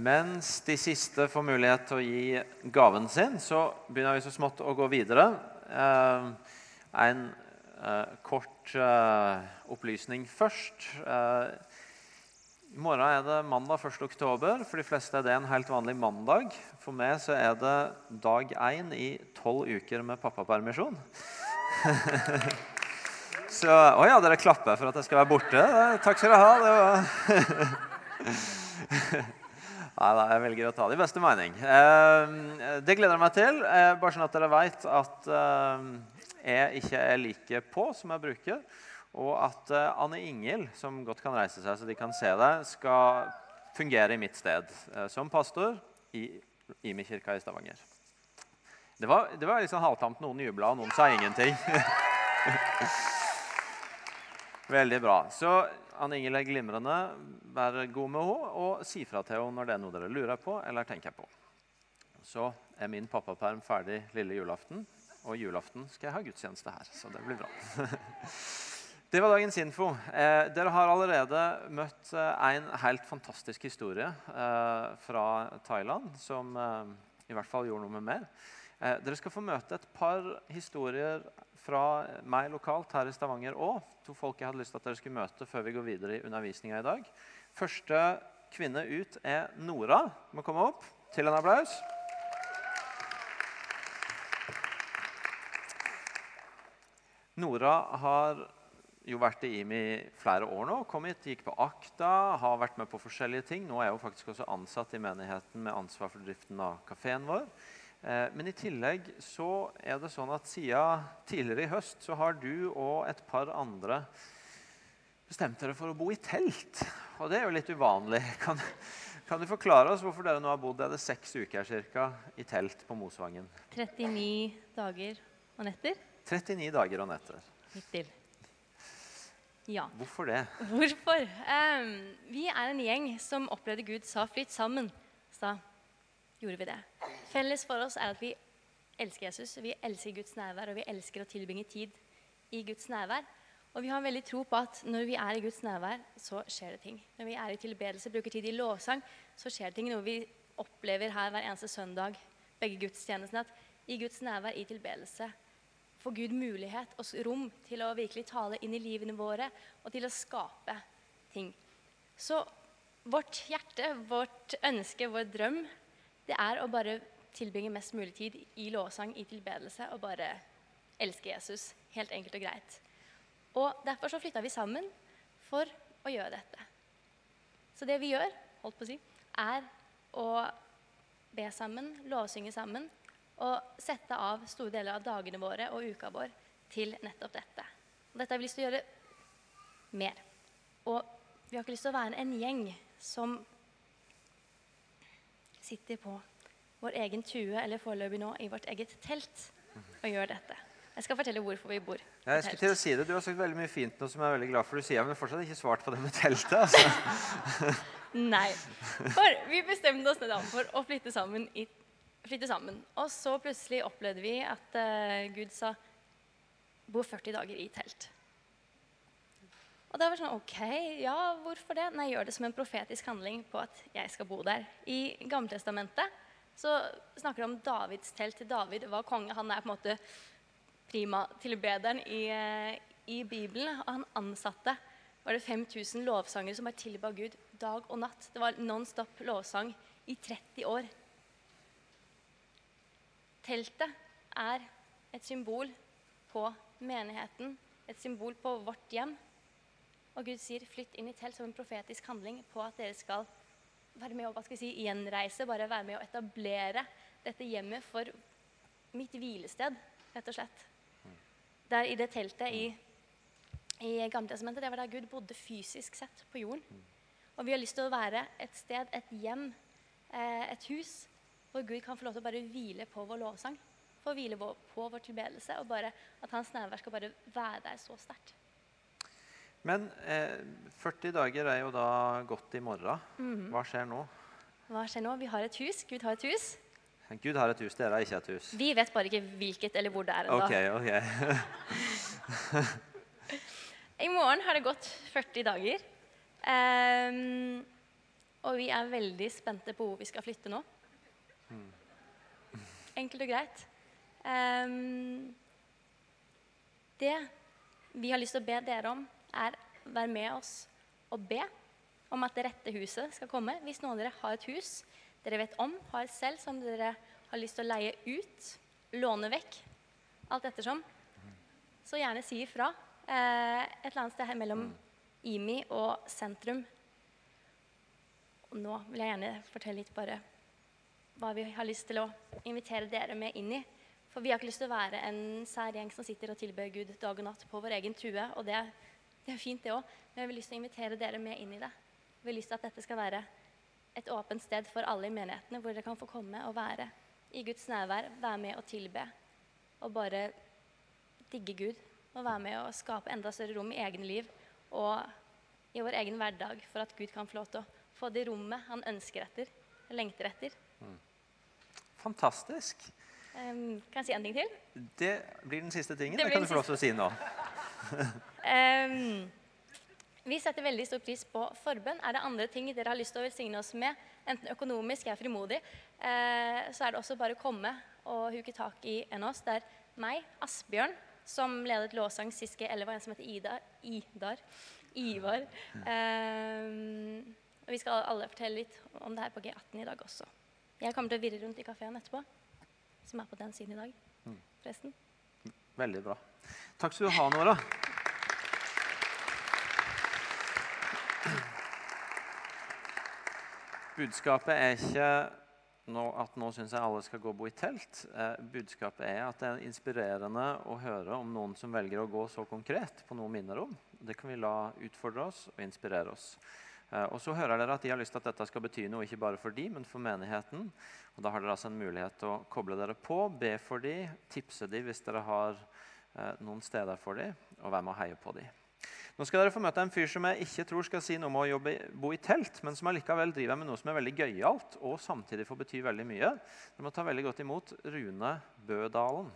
Mens de siste får mulighet til å gi gaven sin, så begynner vi så smått å gå videre. Eh, en eh, kort eh, opplysning først. Eh, I morgen er det mandag 1. oktober. For de fleste er det en helt vanlig mandag. For meg så er det dag én i tolv uker med pappapermisjon. så Å ja, dere klapper for at jeg skal være borte. Takk skal dere ha. Det var Nei da, jeg velger å ta det i beste mening. Eh, det gleder jeg meg til. Eh, bare sånn at dere vet at eh, jeg ikke er like på som jeg bruker. Og at eh, Anne Ingel, som godt kan reise seg så de kan se det, skal fungere i mitt sted som pastor i Imi kirka i Stavanger. Det var, det var liksom halvtamt. Noen jubla, og noen sa ingenting. Veldig bra. Så Anne Ingel er glimrende. Vær god med henne, og si fra til henne når det er noe dere lurer på eller tenker på. Så er min pappaperm ferdig lille julaften, og julaften skal jeg ha gudstjeneste her. Så det blir bra. det var dagens info. Eh, dere har allerede møtt eh, en helt fantastisk historie eh, fra Thailand som eh, i hvert fall gjorde noe med meg. Eh, dere skal få møte et par historier fra meg lokalt her i Stavanger òg. To folk jeg hadde lyst til at dere skulle møte før vi går videre i undervisninga i dag. Første kvinne ut er Nora. Må komme opp til en applaus. Nora har jo vært i IMI flere år nå. Kom hit, gikk på akta, har vært med på forskjellige ting. Nå er hun faktisk også ansatt i menigheten med ansvar for driften av kafeen vår. Eh, men i tillegg så er det sånn at siden tidligere i høst så har du og et par andre bestemt dere for å bo i telt. Og det er jo litt uvanlig. Kan, kan du forklare oss hvorfor dere nå har bodd er det seks uker cirka, i telt på Mosvangen? 39 dager og netter. 39 dager og netter. Hittil. Ja. Hvorfor det? Hvorfor? Um, vi er en gjeng som opplevde Gud sa 'flytt sammen'. Så gjorde vi det. Felles for oss er at vi elsker Jesus, vi elsker Guds nærvær, og vi elsker å tilbringe tid i Guds nærvær. Og vi har veldig tro på at når vi er i Guds nærvær, så skjer det ting. Når vi er i tilbedelse, bruker tid i lovsang, så skjer det ting. Noe vi opplever her hver eneste søndag, begge gudstjenestene, at i Guds nærvær, i tilbedelse, får Gud mulighet og rom til å virkelig tale inn i livene våre og til å skape ting. Så vårt hjerte, vårt ønske, vår drøm, det er å bare tilbringe mest mulig tid i lovsang, i tilbedelse, og bare elske Jesus. Helt enkelt og greit. Og Derfor så flytta vi sammen for å gjøre dette. Så det vi gjør, holdt på å si, er å be sammen, lovsynge sammen og sette av store deler av dagene våre og uka vår til nettopp dette. Og dette har vi lyst til å gjøre mer. Og vi har ikke lyst til å være en gjeng som sitter på vår egen tue, eller foreløpig nå i vårt eget telt, og gjør dette. Jeg skal fortelle hvorfor vi bor ja, jeg skulle til å si det. Du har sagt veldig mye fint nå som jeg er veldig glad for du sier, men fortsatt ikke svart på det med teltet. Altså. Nei. For vi bestemte oss da for å flytte sammen, i, flytte sammen. Og så plutselig opplevde vi at uh, Gud sa bo 40 dager i telt. Og da var det sånn OK, ja, hvorfor det? Nei, gjør det som en profetisk handling på at jeg skal bo der. I Gammeltestamentet snakker det om Davids telt. David var konge. Han er på en måte primatilbederen i, eh, i Bibelen. Og han ansatte var det 5000 lovsangere som bare tilba Gud dag og natt. Det var non stop lovsang i 30 år. Teltet er et symbol på menigheten, et symbol på vårt hjem. Og Gud sier 'flytt inn i telt' som en profetisk handling på at dere skal være med å hva skal jeg si, gjenreise, bare være med å etablere dette hjemmet for mitt hvilested, rett og slett. Der i det teltet i, i Gamletestamentet, det var der Gud bodde fysisk sett på jorden. Og vi har lyst til å være et sted, et hjem, eh, et hus, hvor Gud kan få lov til å bare hvile på vår lovsang. Få hvile på vår tilbedelse, og bare at Hans nærvær skal bare være der så sterkt. Men eh, 40 dager er jo da gått i morgen. Mhm. Hva skjer nå? Hva skjer nå? Vi har et hus. Gud har et hus. Gud har et hus, dere har ikke et hus. Vi vet bare ikke hvilket eller hvor det er ennå. Ok, ok. I morgen har det gått 40 dager. Um, Og vi er veldig spente på hvor vi skal flytte nå. Enkelt og greit. Um, det vi har lyst til å be dere om, er å være med oss og be om at det rette huset skal komme. Hvis noen av dere har et hus dere vet om, har selv, som dere har lyst til å leie ut, låne vekk, alt ettersom, så gjerne si ifra. Eh, et eller annet sted her mellom IMI og sentrum. Og nå vil jeg gjerne fortelle litt bare hva vi har lyst til å invitere dere med inn i. For vi har ikke lyst til å være en sær gjeng som sitter og tilber Gud dag og natt på vår egen tue. Og det, det er fint, det òg, men jeg vil lyst til å invitere dere med inn i det. Jeg vil lyst til at dette skal være et åpent sted for alle i menighetene, hvor dere kan få komme og være i Guds nærvær, være med og tilbe. Og bare digge Gud. Og være med og skape enda større rom i egne liv og i vår egen hverdag for at Gud kan få lov til å få det rommet han ønsker etter, lengter etter. Fantastisk. Um, kan jeg si en ting til? Det blir den siste tingen. Det Det, kan du få lov til å si nå. Ehm, vi setter veldig stor pris på forbønn. Er det andre ting dere har lyst til å velsigne oss med, enten økonomisk eller frimodig, eh, så er det også bare å komme og huke tak i en av oss. Det er meg, Asbjørn, som ledet lovsang sist G11, og en som heter Ida, Idar. Ivar. Ehm, og vi skal alle fortelle litt om det her på G18 i dag også. Jeg kommer til å virre rundt i kafeen etterpå, som er på den siden i dag, forresten. Veldig bra. Takk skal du ha, Nora. Budskapet er ikke at nå syns jeg alle skal gå og bo i telt. Eh, budskapet er at det er inspirerende å høre om noen som velger å gå så konkret på noe minner om. Det kan vi la utfordre oss og inspirere oss. Eh, og så hører dere at De har lyst til at dette skal bety noe ikke bare for de, men for menigheten. Og Da har dere altså en mulighet til å koble dere på, be for de, tipse de hvis dere har eh, noen steder for de, og være med og heie på de. Nå skal dere få møte en fyr som jeg ikke tror skal si noe om å jobbe, bo i telt, men som allikevel driver med noe som er veldig gøyalt og samtidig får bety veldig mye. Dere må ta veldig godt imot Rune Bødalen.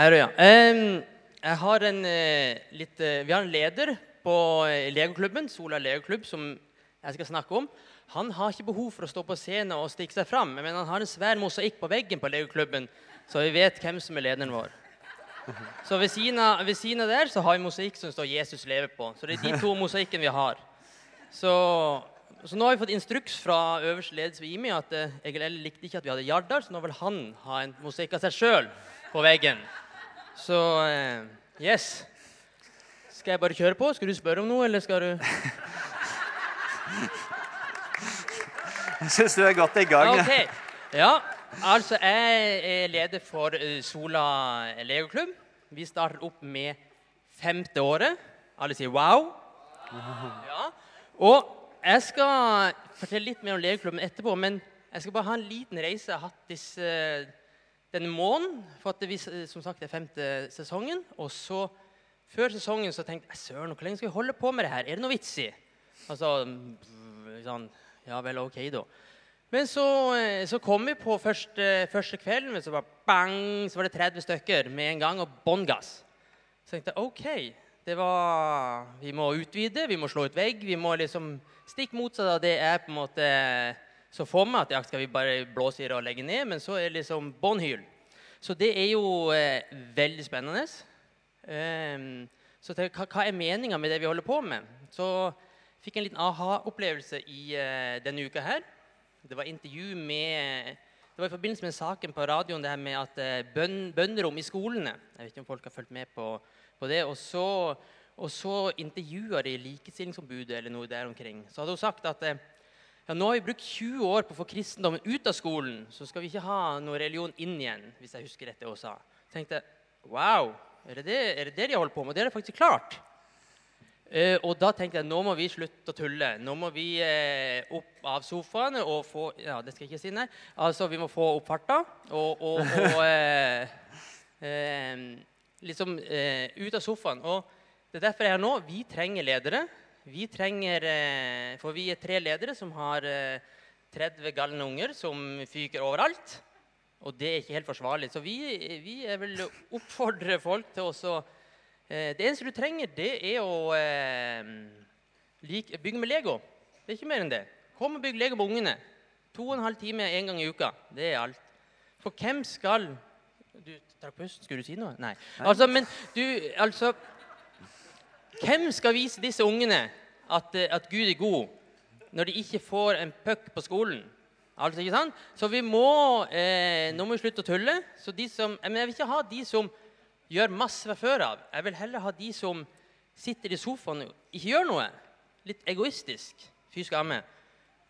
Her, ja. Jeg har en, eh, litt, eh, vi har en leder på eh, legoklubben, Sola legoklubb, som jeg skal snakke om. Han har ikke behov for å stå på scenen og stikke seg fram, men han har en svær mosaikk på veggen på legoklubben, så vi vet hvem som er lederen vår. Så ved siden, av, ved siden av der så har vi mosaikk som står 'Jesus lever' på. Så det er de to mosaikkene vi har. Så, så nå har vi fått instruks fra øverste ledelse ved IMI at Egil L likte ikke at vi hadde Jardar, så nå vil han ha en mosaikk av seg sjøl på veggen. Så eh, yes. Skal jeg bare kjøre på? Skal du spørre om noe, eller skal du Jeg syns du er godt i gang. Okay. Ja, altså jeg er leder for eh, Sola legoklubb. Vi starter opp med femte året. Alle sier wow. Ja. Og jeg skal fortelle litt mer om legoklubben etterpå, men jeg skal bare ha en liten reise jeg har hatt disse, denne måneden. For at vi, som sagt, er femte sesongen. Og så, før sesongen, så tenkte jeg søren, hvor lenge skal vi holde på med det her? Er det noe vits i? Altså, sånn, ja vel, ok da. Men så, eh, så kom vi på første, første kvelden, men så bang, så var det 30 stykker med en gang, og bånn gass. Så tenkte jeg OK, det var, vi må utvide, vi må slå ut vegg. Vi må liksom Stikk motsatt av det jeg på en måte så for meg, at ja, skal vi bare blåse i det og legge ned, men så er det liksom bånn hyl. Så det er jo eh, veldig spennende. Um, så til, hva, hva er meninga med det vi holder på med? Så fikk jeg en liten aha-opplevelse i eh, denne uka her. Det var intervju med Det var i forbindelse med saken på radioen det her med at eh, bøn, bønnerom i skolene Jeg vet ikke om folk har fulgt med på, på det. Og så, og så intervjua de Likestillingsombudet eller noe der omkring. Så hadde hun sagt at eh, ja, nå har vi brukt 20 år på å få kristendommen ut av skolen, så skal vi ikke ha noe religion inn igjen. hvis jeg husker rett det hun sa. Tenkte wow, er det det, er det det de holder på med? Det er det faktisk klart. Eh, og da tenkte jeg nå må vi slutte å tulle. Nå må vi eh, opp av sofaene og få Ja, det skal jeg ikke si, nei. Altså, vi må få opp farta. Og, og, og eh, eh, liksom eh, ut av sofaen. Og det er derfor jeg er her nå. Vi trenger ledere. Vi trenger, eh, For vi er tre ledere som har eh, 30 galne unger som fyker overalt. Og det er ikke helt forsvarlig. Så vi, vi vil oppfordre folk til å eh, Det eneste du trenger, det er å eh, like, bygge med Lego. Det er ikke mer enn det. Kom og bygg Lego med ungene. To og en halv time en gang i uka. Det er alt. For hvem skal Du trakk pusten. Skulle du si noe? Nei. Altså, men du Altså Hvem skal vise disse ungene at, eh, at Gud er god, når de ikke får en puck på skolen? Altså, ikke sant? Så vi må eh, Nå må vi slutte å tulle. Så de som, men jeg vil ikke ha de som gjør masse fra før av. Jeg vil heller ha de som sitter i sofaen og ikke gjør noe. Litt egoistisk. Fy skamme.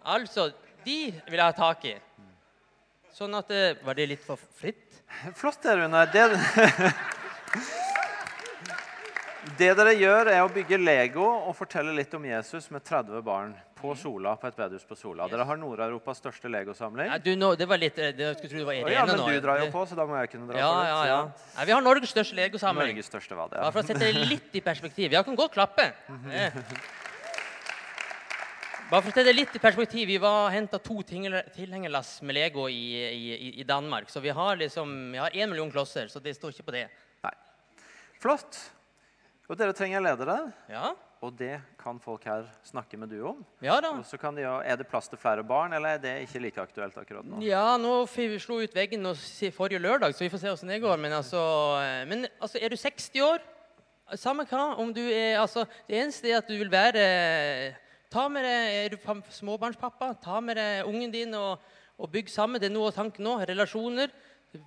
Altså, de vil jeg ha tak i. Sånn at eh, Var det litt for fritt? Flott, det, Rune. Det, det dere gjør, er å bygge Lego og fortelle litt om Jesus med 30 barn på Sola, på et bedehus på Sola. Dere har Nord-Europas største legosamling. Nei, du, nå, det var litt, eh, det, jeg skulle tro det var Irene ja, men nå. du drar jo på, så da må jeg kunne dra Ja, på litt. ja, ja. Nei, vi har Norges største legosamling. Norges største var det. Bare Ja. for å sette det litt i perspektiv. Jeg kan godt klappe. Eh. Bare for å sette det litt i perspektiv. Vi var henta to tilhenger- tilhengerlass med Lego i, i, i Danmark. Så vi har liksom, vi har én million klosser, så det står ikke på det. Nei. Flott. Og dere trenger ledere, Ja, og det kan folk her snakke med du om. ja da. Og så kan de, Er det plass til flere barn, eller er det ikke like aktuelt akkurat nå? Ja, nå vi slo ut veggen forrige lørdag, så vi får se hvordan det går. Men altså, eh, men, altså er du 60 år, samme hva om du er altså, Det eneste er at du vil være ta med deg, Er du småbarnspappa, ta med deg ungen din og, og bygg sammen. Det er noe av tanken nå. Relasjoner.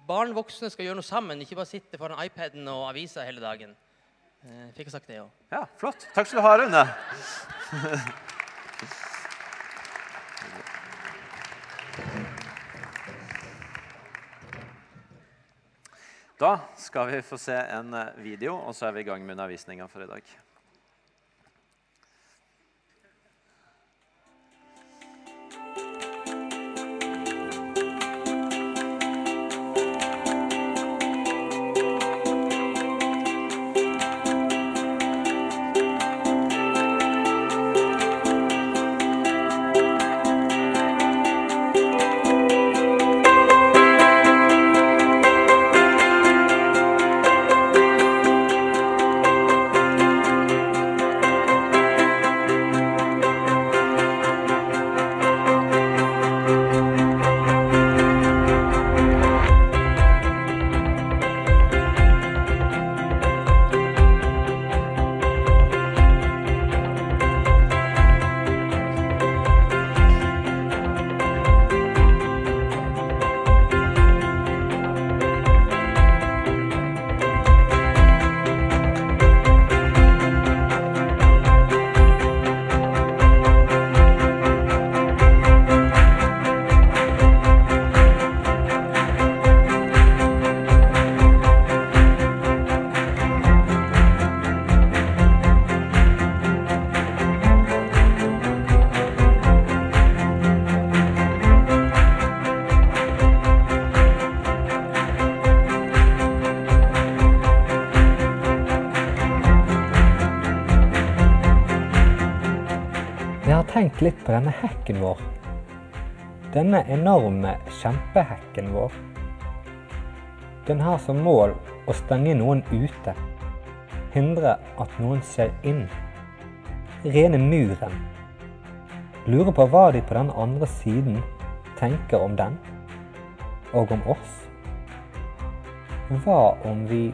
Barn voksne skal gjøre noe sammen, ikke bare sitte foran iPaden og avisa hele dagen. Eh, fikk sagt det òg. Ja, flott. Takk skal du ha, Rune. Da skal vi få se en video, og så er vi i gang med undervisninga for i dag. Litt på denne hekken vår. Denne enorme kjempehekken vår. Den har som mål å stenge noen ute. Hindre at noen ser inn. Rene muren. Lurer på hva de på den andre siden tenker om den. Og om oss. Hva om vi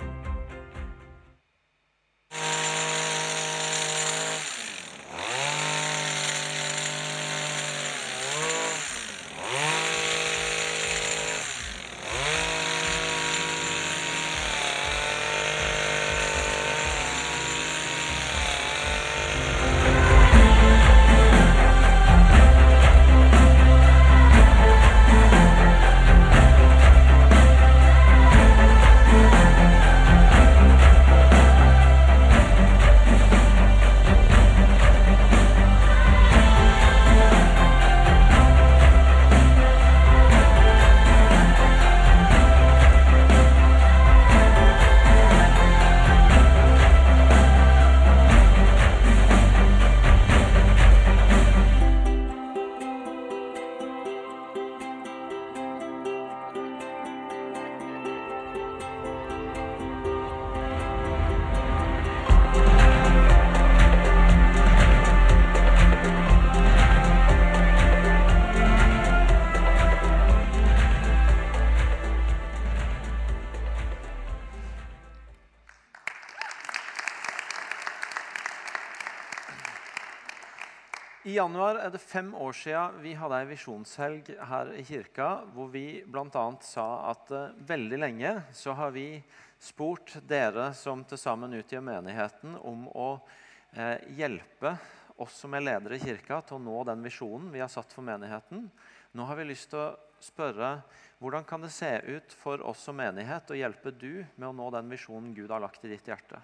januar er det fem år siden vi hadde ei visjonshelg her i kirka hvor vi bl.a. sa at uh, veldig lenge så har vi spurt dere som til sammen utgjør menigheten, om å uh, hjelpe oss som er ledere i kirka, til å nå den visjonen vi har satt for menigheten. Nå har vi lyst til å spørre hvordan kan det se ut for oss som menighet å hjelpe du med å nå den visjonen Gud har lagt i ditt hjerte?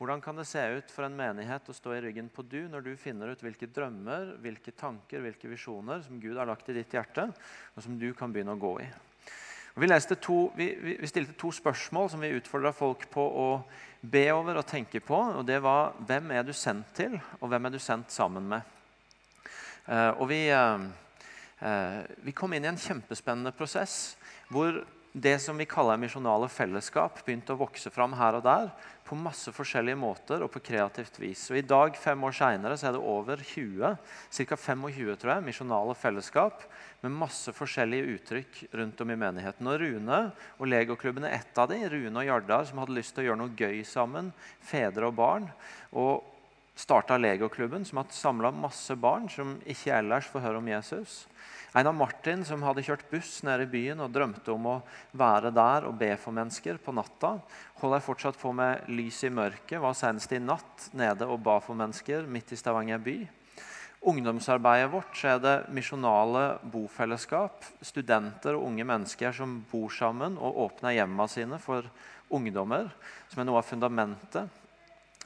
Hvordan kan det se ut for en menighet å stå i ryggen på du når du finner ut hvilke drømmer, hvilke tanker, hvilke visjoner som Gud har lagt i ditt hjerte, og som du kan begynne å gå i? Vi, to, vi, vi, stilte to spørsmål som vi utfordra folk på å be over og tenke på. og Det var hvem er du sendt til, og hvem er du sendt sammen med? Uh, og vi, uh, uh, vi kom inn i en kjempespennende prosess hvor det som vi kaller misjonale fellesskap, begynte å vokse fram her og der på masse forskjellige måter og på kreativt vis. Og I dag, fem år seinere, er det over 20, ca. 25 tror jeg, misjonale fellesskap med masse forskjellige uttrykk rundt om i menigheten. Og Rune og Legoklubben er ett av dem. Rune og Jardar som hadde lyst til å gjøre noe gøy sammen. Fedre og barn. Og starta Legoklubben, som har samla masse barn som ikke ellers får høre om Jesus. Einar Martin som hadde kjørt buss nede i byen og drømte om å være der og be for mennesker på natta. Holder fortsatt på med lys i mørket. Var senest i natt nede og ba for mennesker midt i Stavanger by. Ungdomsarbeidet vårt er det misjonale bofellesskap. Studenter og unge mennesker som bor sammen og åpner hjemmene sine for ungdommer, som er noe av fundamentet.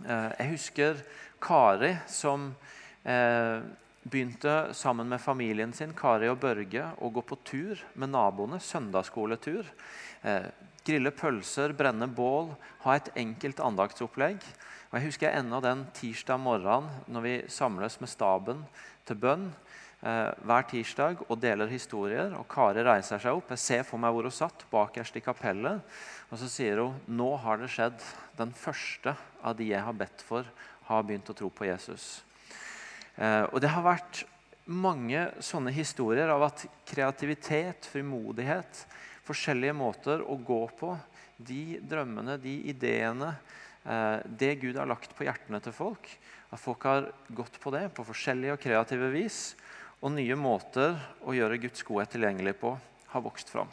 Eh, jeg husker Kari som eh, begynte sammen med familien sin Kari og Børge, å gå på tur med naboene. Søndagsskoletur. Eh, grille pølser, brenne bål, ha et enkelt andaktsopplegg. Og jeg husker ennå den tirsdag morgenen når vi samles med staben til bønn eh, hver tirsdag og deler historier. og Kari reiser seg opp. Jeg ser for meg hvor hun satt, bakerst i kapellet. Og så sier hun nå har det skjedd. Den første av de jeg har bedt for, har begynt å tro på Jesus. Eh, og det har vært mange sånne historier av at kreativitet, frimodighet, forskjellige måter å gå på, de drømmene, de ideene, eh, det Gud har lagt på hjertene til folk, at folk har gått på det på forskjellige og kreative vis, og nye måter å gjøre Guds godhet tilgjengelig på, har vokst fram.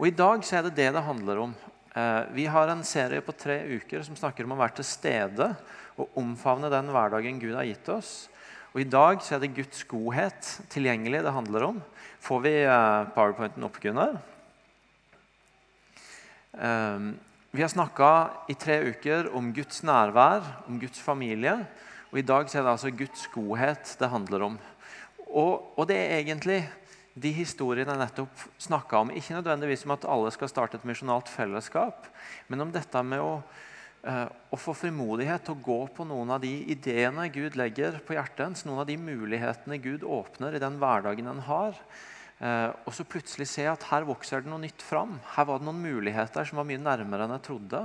Og I dag så er det det det handler om. Eh, vi har en serie på tre uker som snakker om å være til stede og omfavne den hverdagen Gud har gitt oss. Og I dag så er det Guds godhet tilgjengelig det handler om. Får vi uh, powerpointen opp, Gunnar? Um, vi har snakka i tre uker om Guds nærvær, om Guds familie. Og I dag så er det altså Guds godhet det handler om. Og, og det er egentlig de historiene jeg nettopp snakka om. Ikke nødvendigvis om at alle skal starte et misjonalt fellesskap, men om dette med å Eh, å få frimodighet til å gå på noen av de ideene Gud legger på hjertet ens, noen av de mulighetene Gud åpner i den hverdagen en har. Eh, og så plutselig se at her vokser det noe nytt fram. Her var det noen muligheter som var mye nærmere enn jeg trodde,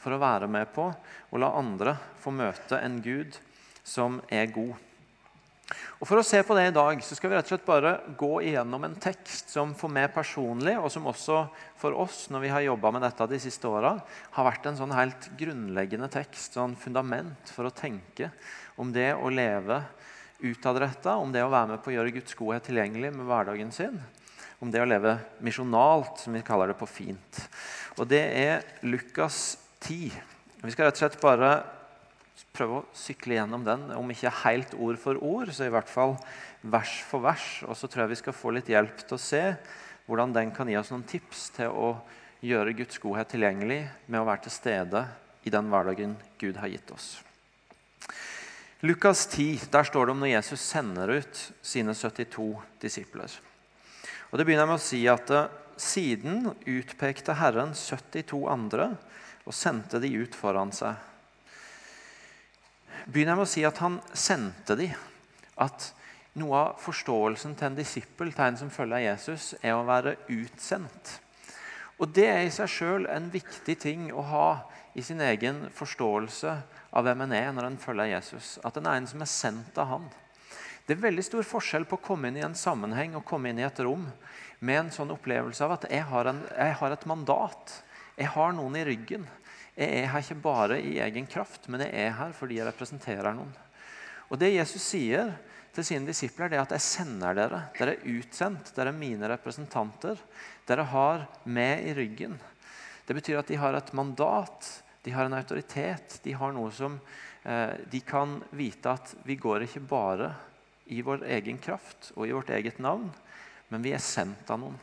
for å være med på å la andre få møte en Gud som er god. Og For å se på det i dag så skal vi rett og slett bare gå igjennom en tekst som for meg personlig, og som også for oss når vi har jobba med dette de siste åra, har vært en sånn helt grunnleggende tekst, sånn fundament for å tenke om det å leve utadretta, om det å være med på å gjøre Guds godhet tilgjengelig med hverdagen sin. Om det å leve misjonalt, som vi kaller det på fint. Og det er Lukas 10. Vi skal rett og slett bare prøve å sykle gjennom den, om ikke helt ord for ord, så i hvert fall vers for vers. Og så tror jeg vi skal få litt hjelp til å se hvordan den kan gi oss noen tips til å gjøre Guds godhet tilgjengelig med å være til stede i den hverdagen Gud har gitt oss. Lukas 10 der står det om når Jesus sender ut sine 72 disipler. Og Det begynner med å si at eh, siden utpekte Herren 72 andre og sendte de ut foran seg begynner jeg med å si at han sendte de. At noe av forståelsen til en disippel, til en som følger Jesus, er å være utsendt. Og Det er i seg sjøl en viktig ting å ha i sin egen forståelse av hvem en er når en følger Jesus. At en er en som er sendt av han. Det er veldig stor forskjell på å komme inn i en sammenheng og komme inn i et rom med en sånn opplevelse av at jeg har, en, jeg har et mandat. Jeg har noen i ryggen. Jeg er her ikke bare i egen kraft, men jeg er her fordi jeg representerer noen. Og Det Jesus sier, til sine disipler, det er at jeg sender dere. Dere er utsendt. Dere er mine representanter. Dere har med i ryggen. Det betyr at de har et mandat, de har en autoritet. De har noe som eh, de kan vite at vi går ikke bare i vår egen kraft og i vårt eget navn, men vi er sendt av noen.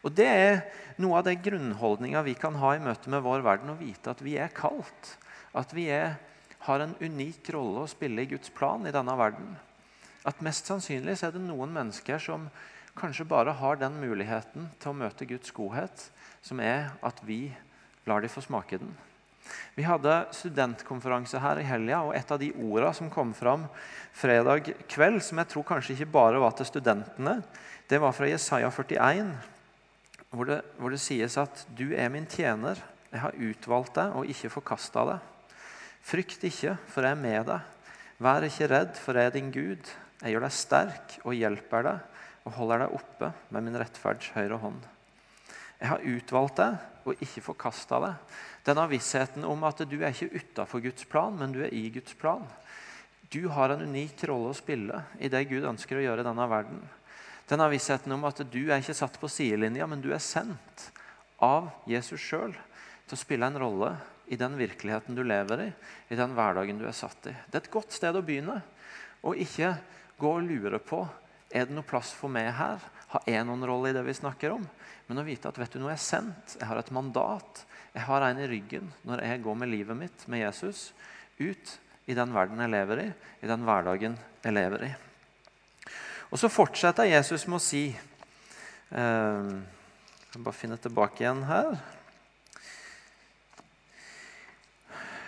Og Det er noe av den grunnholdninga vi kan ha i møte med vår verden. Å vite at vi er kalt. At vi er, har en unik rolle å spille i Guds plan i denne verden. At mest sannsynlig er det noen mennesker som kanskje bare har den muligheten til å møte Guds godhet, som er at vi lar dem få smake den. Vi hadde studentkonferanse her i helga, og et av de orda som kom fram fredag kveld, som jeg tror kanskje ikke bare var til studentene, det var fra Jesaja 41, hvor det, hvor det sies at 'Du er min tjener, jeg har utvalgt deg og ikke forkasta deg'. 'Frykt ikke, for jeg er med deg. Vær ikke redd, for jeg er din Gud.' 'Jeg gjør deg sterk og hjelper deg og holder deg oppe med min rettferds høyre hånd.' 'Jeg har utvalgt deg og ikke forkasta deg.' Denne vissheten om at du er ikke utafor Guds plan, men du er i Guds plan. Du har en unik rolle å spille i det Gud ønsker å gjøre i denne verden. Denne vissheten om at du er ikke satt på sidelinja, men du er sendt av Jesus sjøl til å spille en rolle i den virkeligheten du lever i, i den hverdagen du er satt i. Det er et godt sted å begynne. Og ikke gå og lure på er det noe plass for meg her. Har jeg noen rolle i det vi snakker om? Men å vite at vet du nå er jeg sendt. Jeg har et mandat. Jeg har en i ryggen når jeg går med livet mitt med Jesus ut i den verden jeg lever i, i den hverdagen jeg lever i. Og så fortsetter Jesus med å si eh, Jeg kan bare finne tilbake igjen her.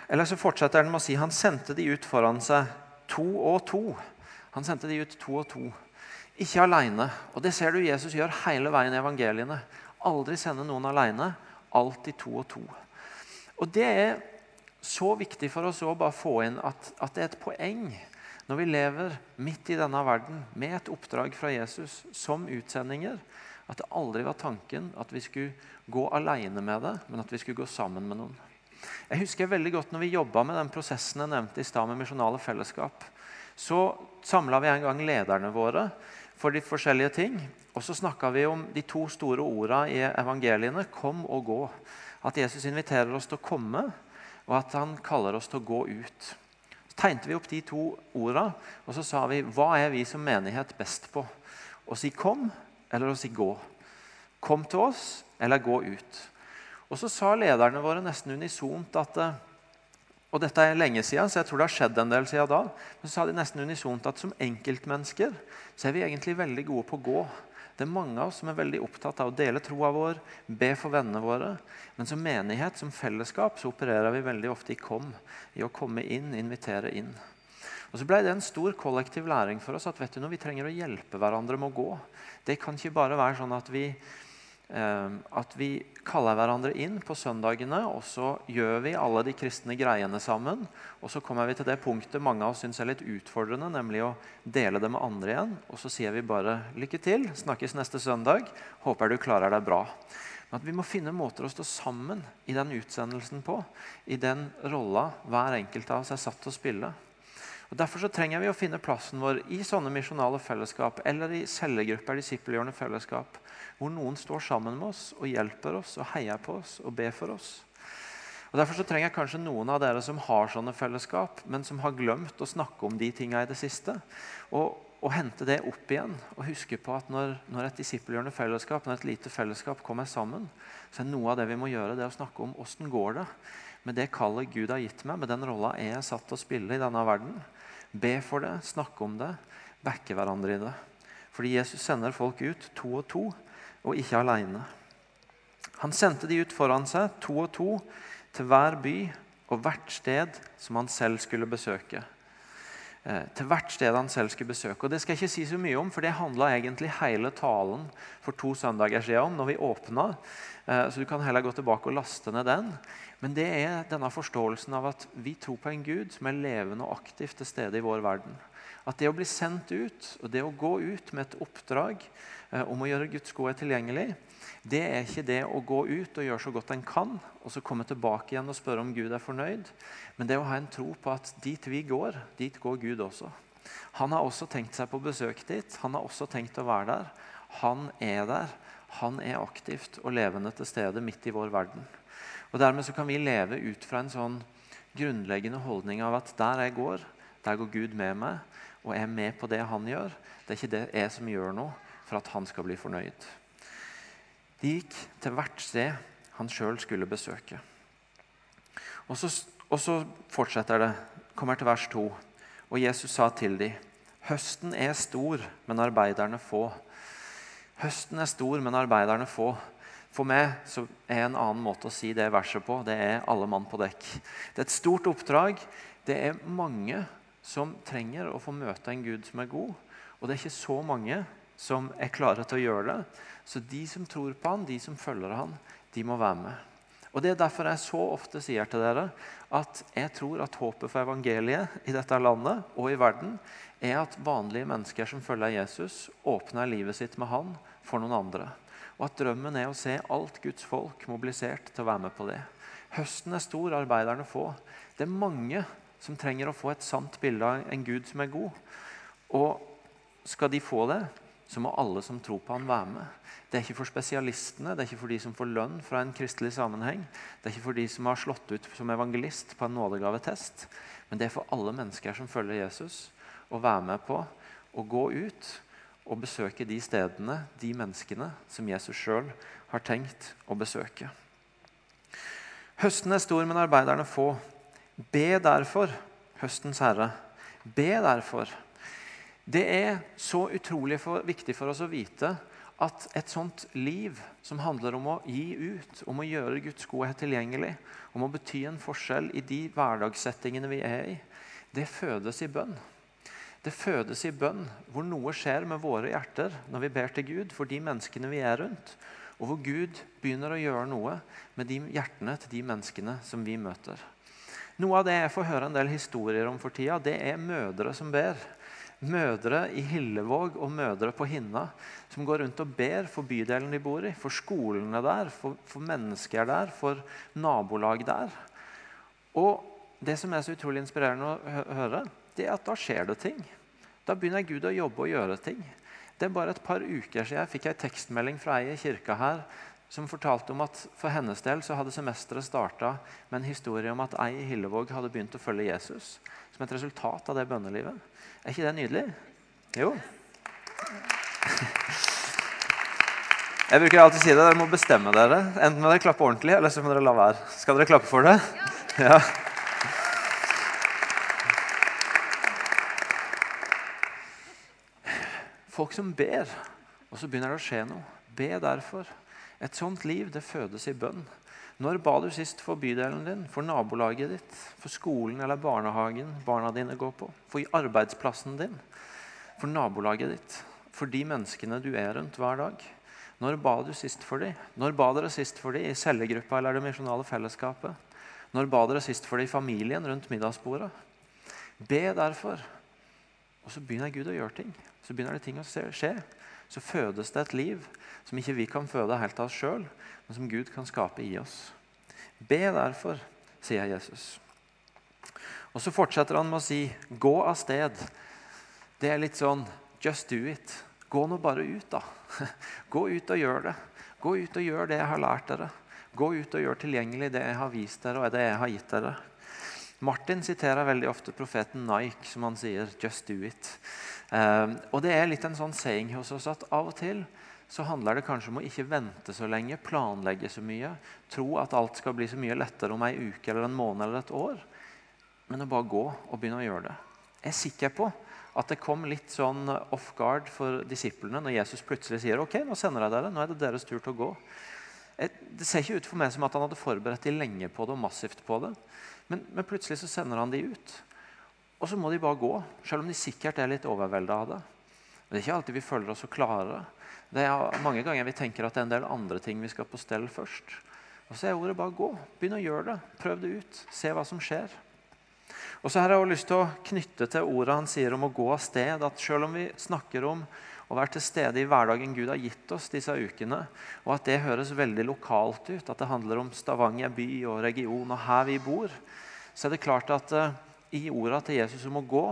Eller så fortsetter han med å si han sendte de ut foran seg to og to. Han sendte de ut to og to. Ikke alene. Og det ser du Jesus gjør hele veien i evangeliene. Aldri sende noen alene. Alltid to og to. Og det er så viktig for oss å bare få inn at, at det er et poeng når vi lever midt i denne verden med et oppdrag fra Jesus som utsendinger, at det aldri var tanken at vi skulle gå alene med det, men at vi skulle gå sammen med noen. Jeg husker veldig godt når vi jobba med den prosessen jeg nevnte i stad med misjonale fellesskap. Så samla vi en gang lederne våre for de forskjellige ting. Og så snakka vi om de to store orda i evangeliene 'kom' og 'gå'. At Jesus inviterer oss til å komme, og at han kaller oss til å gå ut. Tegnte vi opp de to orda, og så sa vi hva er vi som menighet best på? Å si 'kom' eller å si 'gå'? Kom til oss eller gå ut. Og så sa lederne våre nesten unisont at eh, og dette er lenge siden, så jeg tror det har skjedd en del siden da. Men så sa de nesten unisont at som enkeltmennesker så er vi egentlig veldig gode på å gå. Det er mange av oss som er veldig opptatt av å dele troa vår, be for vennene våre. Men som menighet, som fellesskap, så opererer vi veldig ofte i kom. I å komme inn, invitere inn. Og så ble det en stor kollektiv læring for oss at vet du noe, vi trenger å hjelpe hverandre med å gå. Det kan ikke bare være sånn at vi at vi kaller hverandre inn på søndagene, og så gjør vi alle de kristne greiene sammen. Og så kommer vi til det punktet mange av oss syns er litt utfordrende, nemlig å dele det med andre igjen. Og så sier vi bare 'lykke til, snakkes neste søndag', håper du klarer deg bra. Men at vi må finne måter å stå sammen i den utsendelsen på, i den rolla hver enkelt av oss er satt til å spille. Og Derfor så trenger vi å finne plassen vår i sånne misjonale fellesskap eller i cellegrupper, disippelgjørende fellesskap, hvor noen står sammen med oss og hjelper oss og heier på oss og ber for oss. Og Derfor så trenger jeg kanskje noen av dere som har sånne fellesskap, men som har glemt å snakke om de tinga i det siste, og, og, hente det opp igjen. Og huske på at når, når et disippelgjørende fellesskap, når et lite fellesskap kommer sammen, så er noe av det vi må gjøre, det å snakke om åssen går det med det kallet Gud har gitt meg, med den rolla jeg er satt til å spille i denne verden. Be for det, snakke om det, backe hverandre i det. Fordi Jesus sender folk ut to og to og ikke alene. Han sendte de ut foran seg, to og to, til hver by og hvert sted som han selv skulle besøke. Eh, til hvert sted han selv skulle besøke. Og Det skal jeg ikke si så mye om, for det handla egentlig hele talen for to søndager siden om når vi åpna. Eh, så du kan heller gå tilbake og laste ned den. Men det er denne forståelsen av at vi tror på en Gud som er levende og aktivt til stede i vår verden. At det å bli sendt ut, og det å gå ut med et oppdrag eh, om å gjøre Guds godhet tilgjengelig, det er ikke det å gå ut og gjøre så godt en kan, og så komme tilbake igjen og spørre om Gud er fornøyd. Men det å ha en tro på at dit vi går, dit går Gud også. Han har også tenkt seg på besøk dit. Han har også tenkt å være der. Han er der. Han er aktivt og levende til stede midt i vår verden. Og Dermed så kan vi leve ut fra en sånn grunnleggende holdning av at der jeg går, der går Gud med meg, og er med på det han gjør. Det er ikke det jeg som gjør noe for at han skal bli fornøyd. De gikk til hvert sted han sjøl skulle besøke. Og så, og så fortsetter det. Kommer til vers 2. Og Jesus sa til dem, høsten er stor, men arbeiderne få. Høsten er stor, men arbeiderne få. For meg så er en annen måte å si det verset på, det er alle mann på dekk. Det er et stort oppdrag. Det er mange som trenger å få møte en Gud som er god. Og det er ikke så mange som er klare til å gjøre det. Så de som tror på han, de som følger han, de må være med. Og Det er derfor jeg så ofte sier til dere at jeg tror at håpet for evangeliet i dette landet og i verden er at vanlige mennesker som følger Jesus, åpner livet sitt med han for noen andre. Og at drømmen er å se alt Guds folk mobilisert til å være med på det. Høsten er stor, arbeiderne få. Det er mange som trenger å få et sant bilde av en Gud som er god. Og skal de få det, så må alle som tror på han være med. Det er ikke for spesialistene, det er ikke for de som får lønn fra en kristelig sammenheng. Det er ikke for de som har slått ut som evangelist på en nådegavetest. Men det er for alle mennesker som følger Jesus, å være med på å gå ut og besøke de stedene, de menneskene, som Jesus sjøl har tenkt å besøke. Høsten er stor, men arbeiderne få. Be derfor, høstens herre. Be derfor. Det er så utrolig for, viktig for oss å vite at et sånt liv som handler om å gi ut, om å gjøre Guds godhet tilgjengelig, om å bety en forskjell i de hverdagssettingene vi er i, det fødes i bønn. Det fødes i bønn hvor noe skjer med våre hjerter når vi ber til Gud for de menneskene vi er rundt, og hvor Gud begynner å gjøre noe med de hjertene til de menneskene som vi møter. Noe av det jeg får høre en del historier om for tida, det er mødre som ber mødre i Hillevåg og mødre på Hinna som går rundt og ber for bydelen de bor i, for skolene der, for, for mennesker der, for nabolag der. Og det som er så utrolig inspirerende å høre, det at da skjer det ting. Da begynner Gud å jobbe og gjøre ting. Det er bare et par uker siden jeg fikk ei tekstmelding fra ei i kirka her som fortalte om at for hennes del så hadde semesteret starta med en historie om at ei i Hillevåg hadde begynt å følge Jesus som et resultat av det bønnelivet. Er ikke det nydelig? Jo. Jeg bruker alltid si det. Dere må bestemme dere. Enten må dere klappe ordentlig, eller så må dere la være. Skal dere klappe for det? Ja. Folk som ber, og så begynner det å skje noe. Be derfor. Et sånt liv det fødes i bønn. Når ba du sist for bydelen din, for nabolaget ditt, for skolen eller barnehagen barna dine går på, for arbeidsplassen din, for nabolaget ditt, for de menneskene du er rundt hver dag? Når ba du sist for dem? Når ba dere sist for dem i cellegruppa eller det misjonale fellesskapet? Når ba dere sist for dem i familien rundt middagsbordet? Be derfor. Og så begynner Gud å gjøre ting. Så begynner det ting å skje. Så fødes det et liv som ikke vi kan føde helt av oss sjøl, men som Gud kan skape i oss. Be derfor, sier Jesus. Og Så fortsetter han med å si, 'Gå av sted'. Det er litt sånn 'just do it'. Gå nå bare ut, da. Gå ut og gjør det. Gå ut og gjør det jeg har lært dere. Gå ut og gjør tilgjengelig det jeg har vist dere, og det jeg har gitt dere. Martin siterer veldig ofte profeten Nike, som han sier 'just do it'. Um, og Det er litt en sånn saying hos oss at av og til så handler det kanskje om å ikke vente så lenge, planlegge så mye, tro at alt skal bli så mye lettere om ei uke eller en måned eller et år. Men å bare gå og begynne å gjøre det. Jeg er sikker på at det kom litt sånn off guard for disiplene når Jesus plutselig sier ok, nå sender jeg dere, nå er det deres tur til å gå. Det ser ikke ut for meg som at han hadde forberedt de lenge på det og massivt på det. Men, men plutselig så sender han de ut. Og så må de bare gå, selv om de sikkert er litt overvelda av det. Men det er ikke alltid vi føler oss så klare. Det er mange ganger vi tenker at det er en del andre ting vi skal på stell først. Og så er ordet bare gå. Begynn å gjøre det. Prøv det ut. Se hva som skjer. Og så har jeg også lyst til å knytte til ordet han sier om å gå av sted. At selv om vi snakker om å være til stede i hverdagen Gud har gitt oss disse ukene, og at det høres veldig lokalt ut, at det handler om Stavanger by og region og her vi bor, så er det klart at uh, i orda til Jesus om å gå,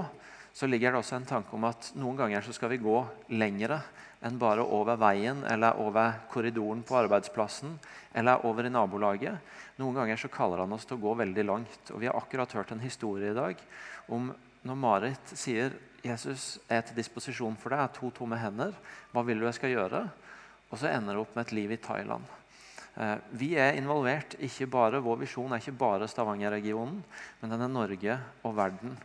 så ligger det også en tanke om at noen ganger så skal vi gå lengre enn bare over veien eller over korridoren på arbeidsplassen eller over i nabolaget. Noen ganger så kaller han oss til å gå veldig langt. Og Vi har akkurat hørt en historie i dag om når Marit sier Jesus er til disposisjon for deg, er to tomme hender. Hva vil du jeg skal gjøre? Og så ender det opp med et liv i Thailand. Eh, vi er involvert. ikke bare, Vår visjon er ikke bare Stavanger-regionen, men den er Norge og verden.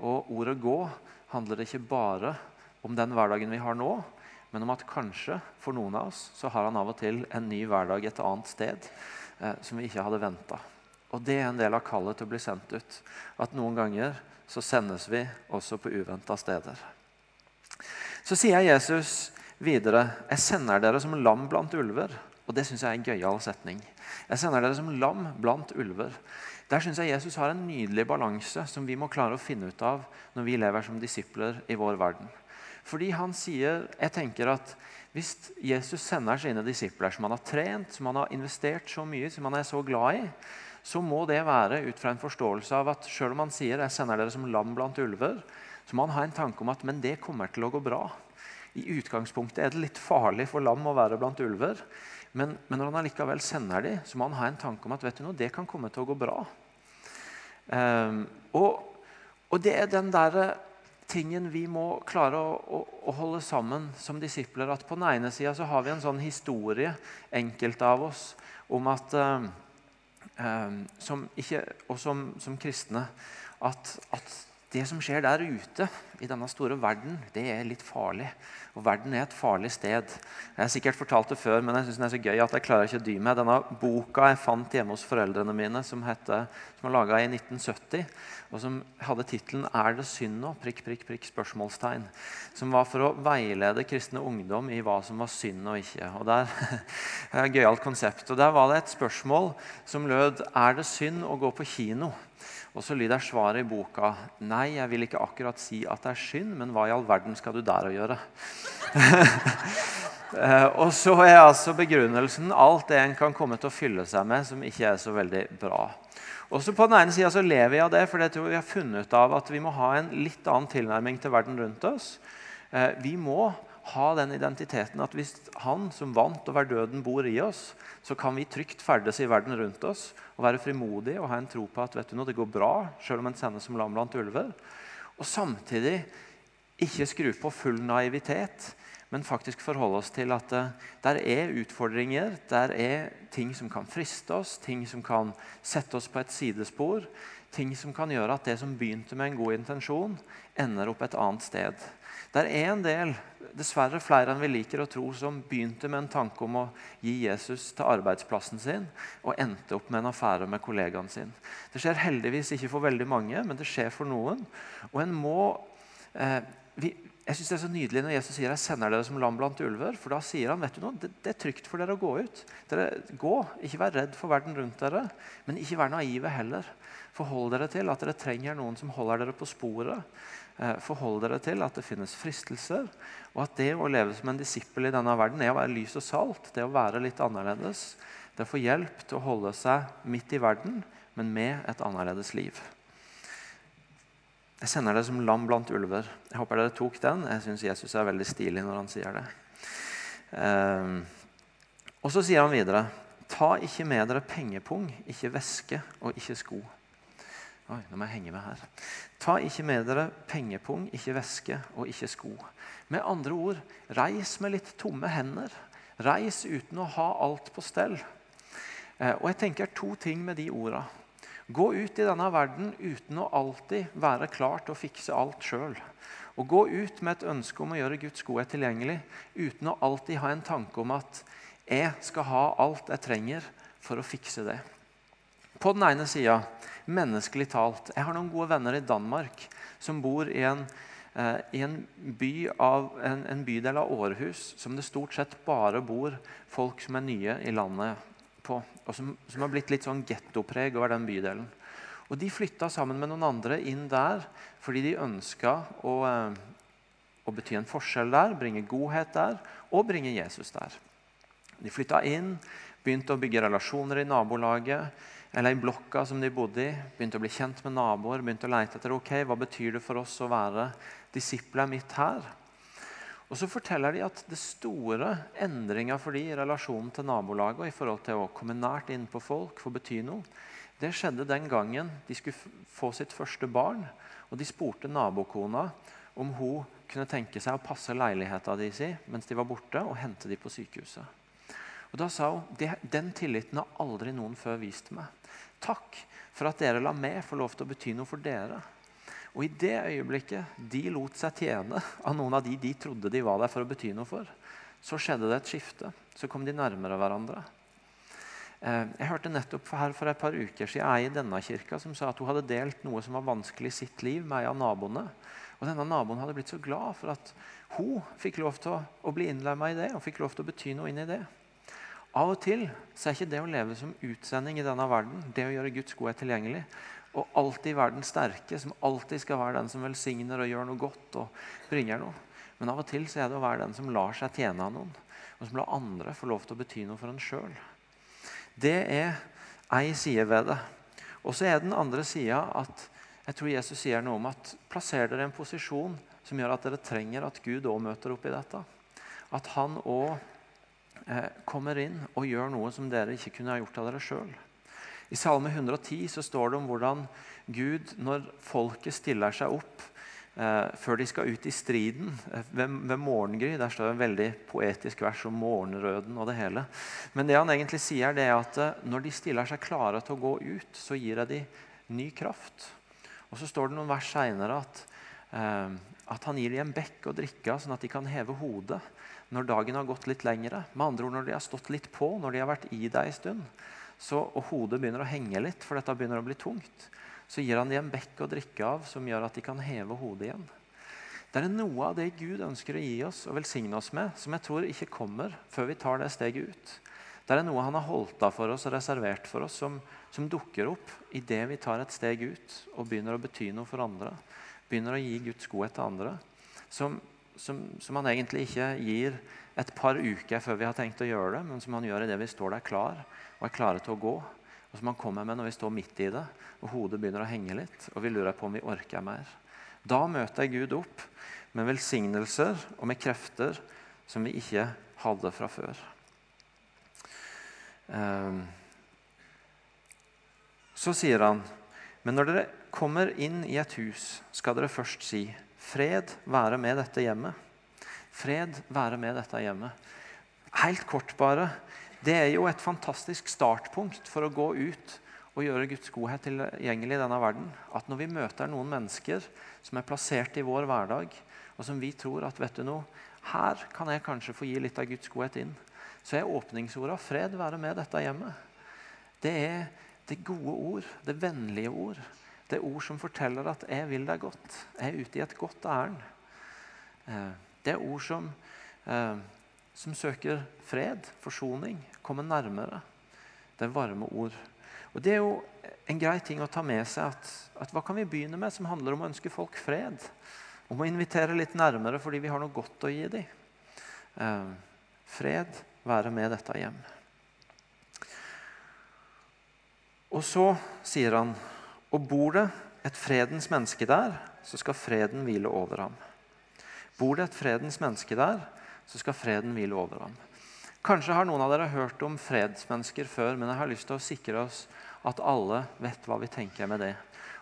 Og ordet 'gå' handler ikke bare om den hverdagen vi har nå, men om at kanskje for noen av oss så har han av og til en ny hverdag et annet sted eh, som vi ikke hadde venta. Og det er en del av kallet til å bli sendt ut. At noen ganger så sendes vi også på uventa steder. Så sier Jesus videre.: Jeg sender dere som lam blant ulver. Og det syns jeg er en gøyal setning. Jeg sender dere som lam blant ulver. Der syns jeg Jesus har en nydelig balanse som vi må klare å finne ut av når vi lever som disipler i vår verden. Fordi han sier jeg tenker at Hvis Jesus sender sine disipler, som han har trent, som han har investert så mye, som han er så glad i, så må det være ut fra en forståelse av at selv om han sier 'jeg sender dere som lam blant ulver', så må han ha en tanke om at men det kommer til å gå bra. I utgangspunktet er det litt farlig for lam å være blant ulver. Men, men når han allikevel sender dem, så må han ha en tanke om at vet du noe, det kan komme til å gå bra. Um, og, og, det er den der tingen vi må klare å, å, å, holde sammen som disipler. At på den ene sida så har vi en sånn historie, enkelte av oss, om at um, som ikke, og som, som kristne at, at, det som skjer der ute i denne store verden, det er litt farlig. Og verden er et farlig sted. Jeg har sikkert fortalt det før, men jeg synes den er så gøy at jeg klarer ikke å dy meg. Denne boka jeg fant hjemme hos foreldrene mine, som, heter, som var laga i 1970, og som hadde tittelen 'Er det synd nå?' prikk, prikk, prikk, spørsmålstegn. Som var for å veilede kristne ungdom i hva som var synd og ikke. Og der, er gøyalt konsept. Og Der var det et spørsmål som lød 'Er det synd å gå på kino?' Og så lyder svaret i boka Nei, jeg vil ikke akkurat si at det er synd, men hva i all verden skal du der å gjøre? Eh, og så er altså begrunnelsen alt det en kan komme til å fylle seg med som ikke er så veldig bra. Også På den ene sida lever vi av det for det tror vi har funnet ut av at vi må ha en litt annen tilnærming til verden rundt oss. Eh, vi må ha den identiteten at hvis Han som vant over døden, bor i oss, så kan vi trygt ferdes i verden rundt oss og være frimodige og ha en tro på at vet du noe, det går bra, selv om en sendes som lam blant ulver. Og samtidig ikke skru på full naivitet, men faktisk forholde oss til at eh, der er utfordringer, der er ting som kan friste oss, ting som kan sette oss på et sidespor. Ting som kan gjøre at det som begynte med en god intensjon, ender opp et annet sted. Det er en del, dessverre flere enn vi liker å tro, som begynte med en tanke om å gi Jesus til arbeidsplassen sin, og endte opp med en affære med kollegaen sin. Det skjer heldigvis ikke for veldig mange, men det skjer for noen. Og en må... Eh, vi, jeg synes Det er så nydelig når Jesus sier jeg sender dere som lam blant ulver. For da sier han vet du noe, det, det, er trygt for dere å gå ut. Dere, gå, Ikke vær redd for verden rundt dere, men ikke vær naive heller. Forhold dere til at dere trenger noen som holder dere på sporet. Eh, forhold dere til at det finnes fristelser, og at det å leve som en disippel i denne verden er å være lys og salt. Det å være litt annerledes. Det å få hjelp til å holde seg midt i verden, men med et annerledes liv. Jeg sender det som lam blant ulver. Jeg håper dere tok den. Jeg syns Jesus er veldig stilig når han sier det. Um, og så sier han videre.: Ta ikke med dere pengepung, ikke veske og ikke sko. Oi, nå må jeg henge med her. Ta ikke med dere pengepung, ikke veske og ikke sko. Med andre ord, reis med litt tomme hender. Reis uten å ha alt på stell. Eh, og jeg tenker to ting med de orda. Gå ut i denne verden uten å alltid være klar til å fikse alt sjøl. Og gå ut med et ønske om å gjøre Guds godhet tilgjengelig uten å alltid ha en tanke om at jeg skal ha alt jeg trenger for å fikse det. På den ene sida menneskelig talt. Jeg har noen gode venner i Danmark som bor i en, eh, i en, by av, en, en bydel av Århus som det stort sett bare bor folk som er nye i landet på. Og som, som har blitt litt sånn gettopreg over den bydelen. Og De flytta sammen med noen andre inn der fordi de ønska å, eh, å bety en forskjell der, bringe godhet der og bringe Jesus der. De flytta inn Begynte å bygge relasjoner i nabolaget eller i blokka som de bodde i. Begynte å bli kjent med naboer, begynte å lete etter ok, hva betyr det for oss å være disipler mitt her. Og så forteller de at det store endringa for de i relasjonen til nabolaget og i forhold til å komme nært inn på folk, få bety noe, det skjedde den gangen de skulle få sitt første barn. Og de spurte nabokona om hun kunne tenke seg å passe leiligheta de si mens de var borte, og hente de på sykehuset. Og Da sa hun den tilliten har aldri noen før vist meg. Takk for at dere la meg få lov til å bety noe for dere. Og I det øyeblikket de lot seg tjene av noen av de de trodde de var der for å bety noe for, så skjedde det et skifte. Så kom de nærmere hverandre. Eh, jeg hørte nettopp her for et par uker siden ei i denne kirka som sa at hun hadde delt noe som var vanskelig i sitt liv med en av naboene. Og denne Naboen hadde blitt så glad for at hun fikk lov til å bli innlemma i det og fikk lov til å bety noe inn i det. Av og til så er ikke det å leve som utsending i denne verden, det å gjøre Guds godhet tilgjengelig, og alltid være den sterke, som alltid skal være den som velsigner og gjør noe godt og bringer noe. Men av og til så er det å være den som lar seg tjene av noen, og som lar andre få lov til å bety noe for en sjøl. Det er ei side ved det. Og så er den andre sida at jeg tror Jesus sier noe om at plasser dere i en posisjon som gjør at dere trenger at Gud òg møter opp i dette. At han òg kommer inn og gjør noe som dere ikke kunne ha gjort av dere sjøl. I Salme 110 så står det om hvordan Gud, når folket stiller seg opp eh, før de skal ut i striden eh, ved, ved morgengry Der står det en veldig poetisk vers om morgenrøden og det hele. Men det han egentlig sier, det er at eh, når de stiller seg klare til å gå ut, så gir jeg dem ny kraft. Og så står det noen vers seinere at, eh, at han gir dem en bekk å drikke av, sånn at de kan heve hodet når dagen har gått litt lengre. Med andre ord når de har stått litt på, når de har vært i deg en stund, så, og hodet begynner å henge litt, for dette begynner å bli tungt, så gir han dem en bekk å drikke av som gjør at de kan heve hodet igjen. Det er noe av det Gud ønsker å gi oss og velsigne oss med, som jeg tror ikke kommer før vi tar det steget ut. Det er noe han har holdt av for oss og reservert for oss, som, som dukker opp idet vi tar et steg ut og begynner å bety noe for andre. Begynner å gi Guds godhet til andre. Som, som, som, han egentlig ikke gir et par uker før vi har tenkt å gjøre det, men som han gjør idet vi står der klar og er klare til å gå. Og som han kommer med når vi står midt i det og hodet begynner å henge litt og vi lurer på om vi orker mer. Da møter jeg Gud opp med velsignelser og med krefter som vi ikke hadde fra før. Ehm. Så sier han, men når dere kommer inn i et hus, skal dere først si Fred være med dette hjemmet. Fred være med dette hjemmet. Helt kort, bare. Det er jo et fantastisk startpunkt for å gå ut og gjøre Guds godhet tilgjengelig i denne verden. At når vi møter noen mennesker som er plassert i vår hverdag, og som vi tror at vet du noe, her kan jeg kanskje få gi litt av Guds godhet inn, så er åpningsorda 'fred være med dette hjemmet'. Det er det gode ord, det vennlige ord det er ord som forteller at 'jeg vil deg godt'. Jeg er ute i et godt ærend. Eh, det er ord som, eh, som søker fred, forsoning, komme nærmere. Det er varme ord. Og Det er jo en grei ting å ta med seg at, at hva kan vi begynne med som handler om å ønske folk fred? Om å invitere litt nærmere fordi vi har noe godt å gi dem. Eh, fred være med dette hjem. Og så sier han og bor det et fredens menneske der, så skal freden hvile over ham. Bor det et fredens menneske der, så skal freden hvile over ham. Kanskje har noen av dere hørt om fredsmennesker før, men jeg har lyst til å sikre oss at alle vet hva vi tenker med det.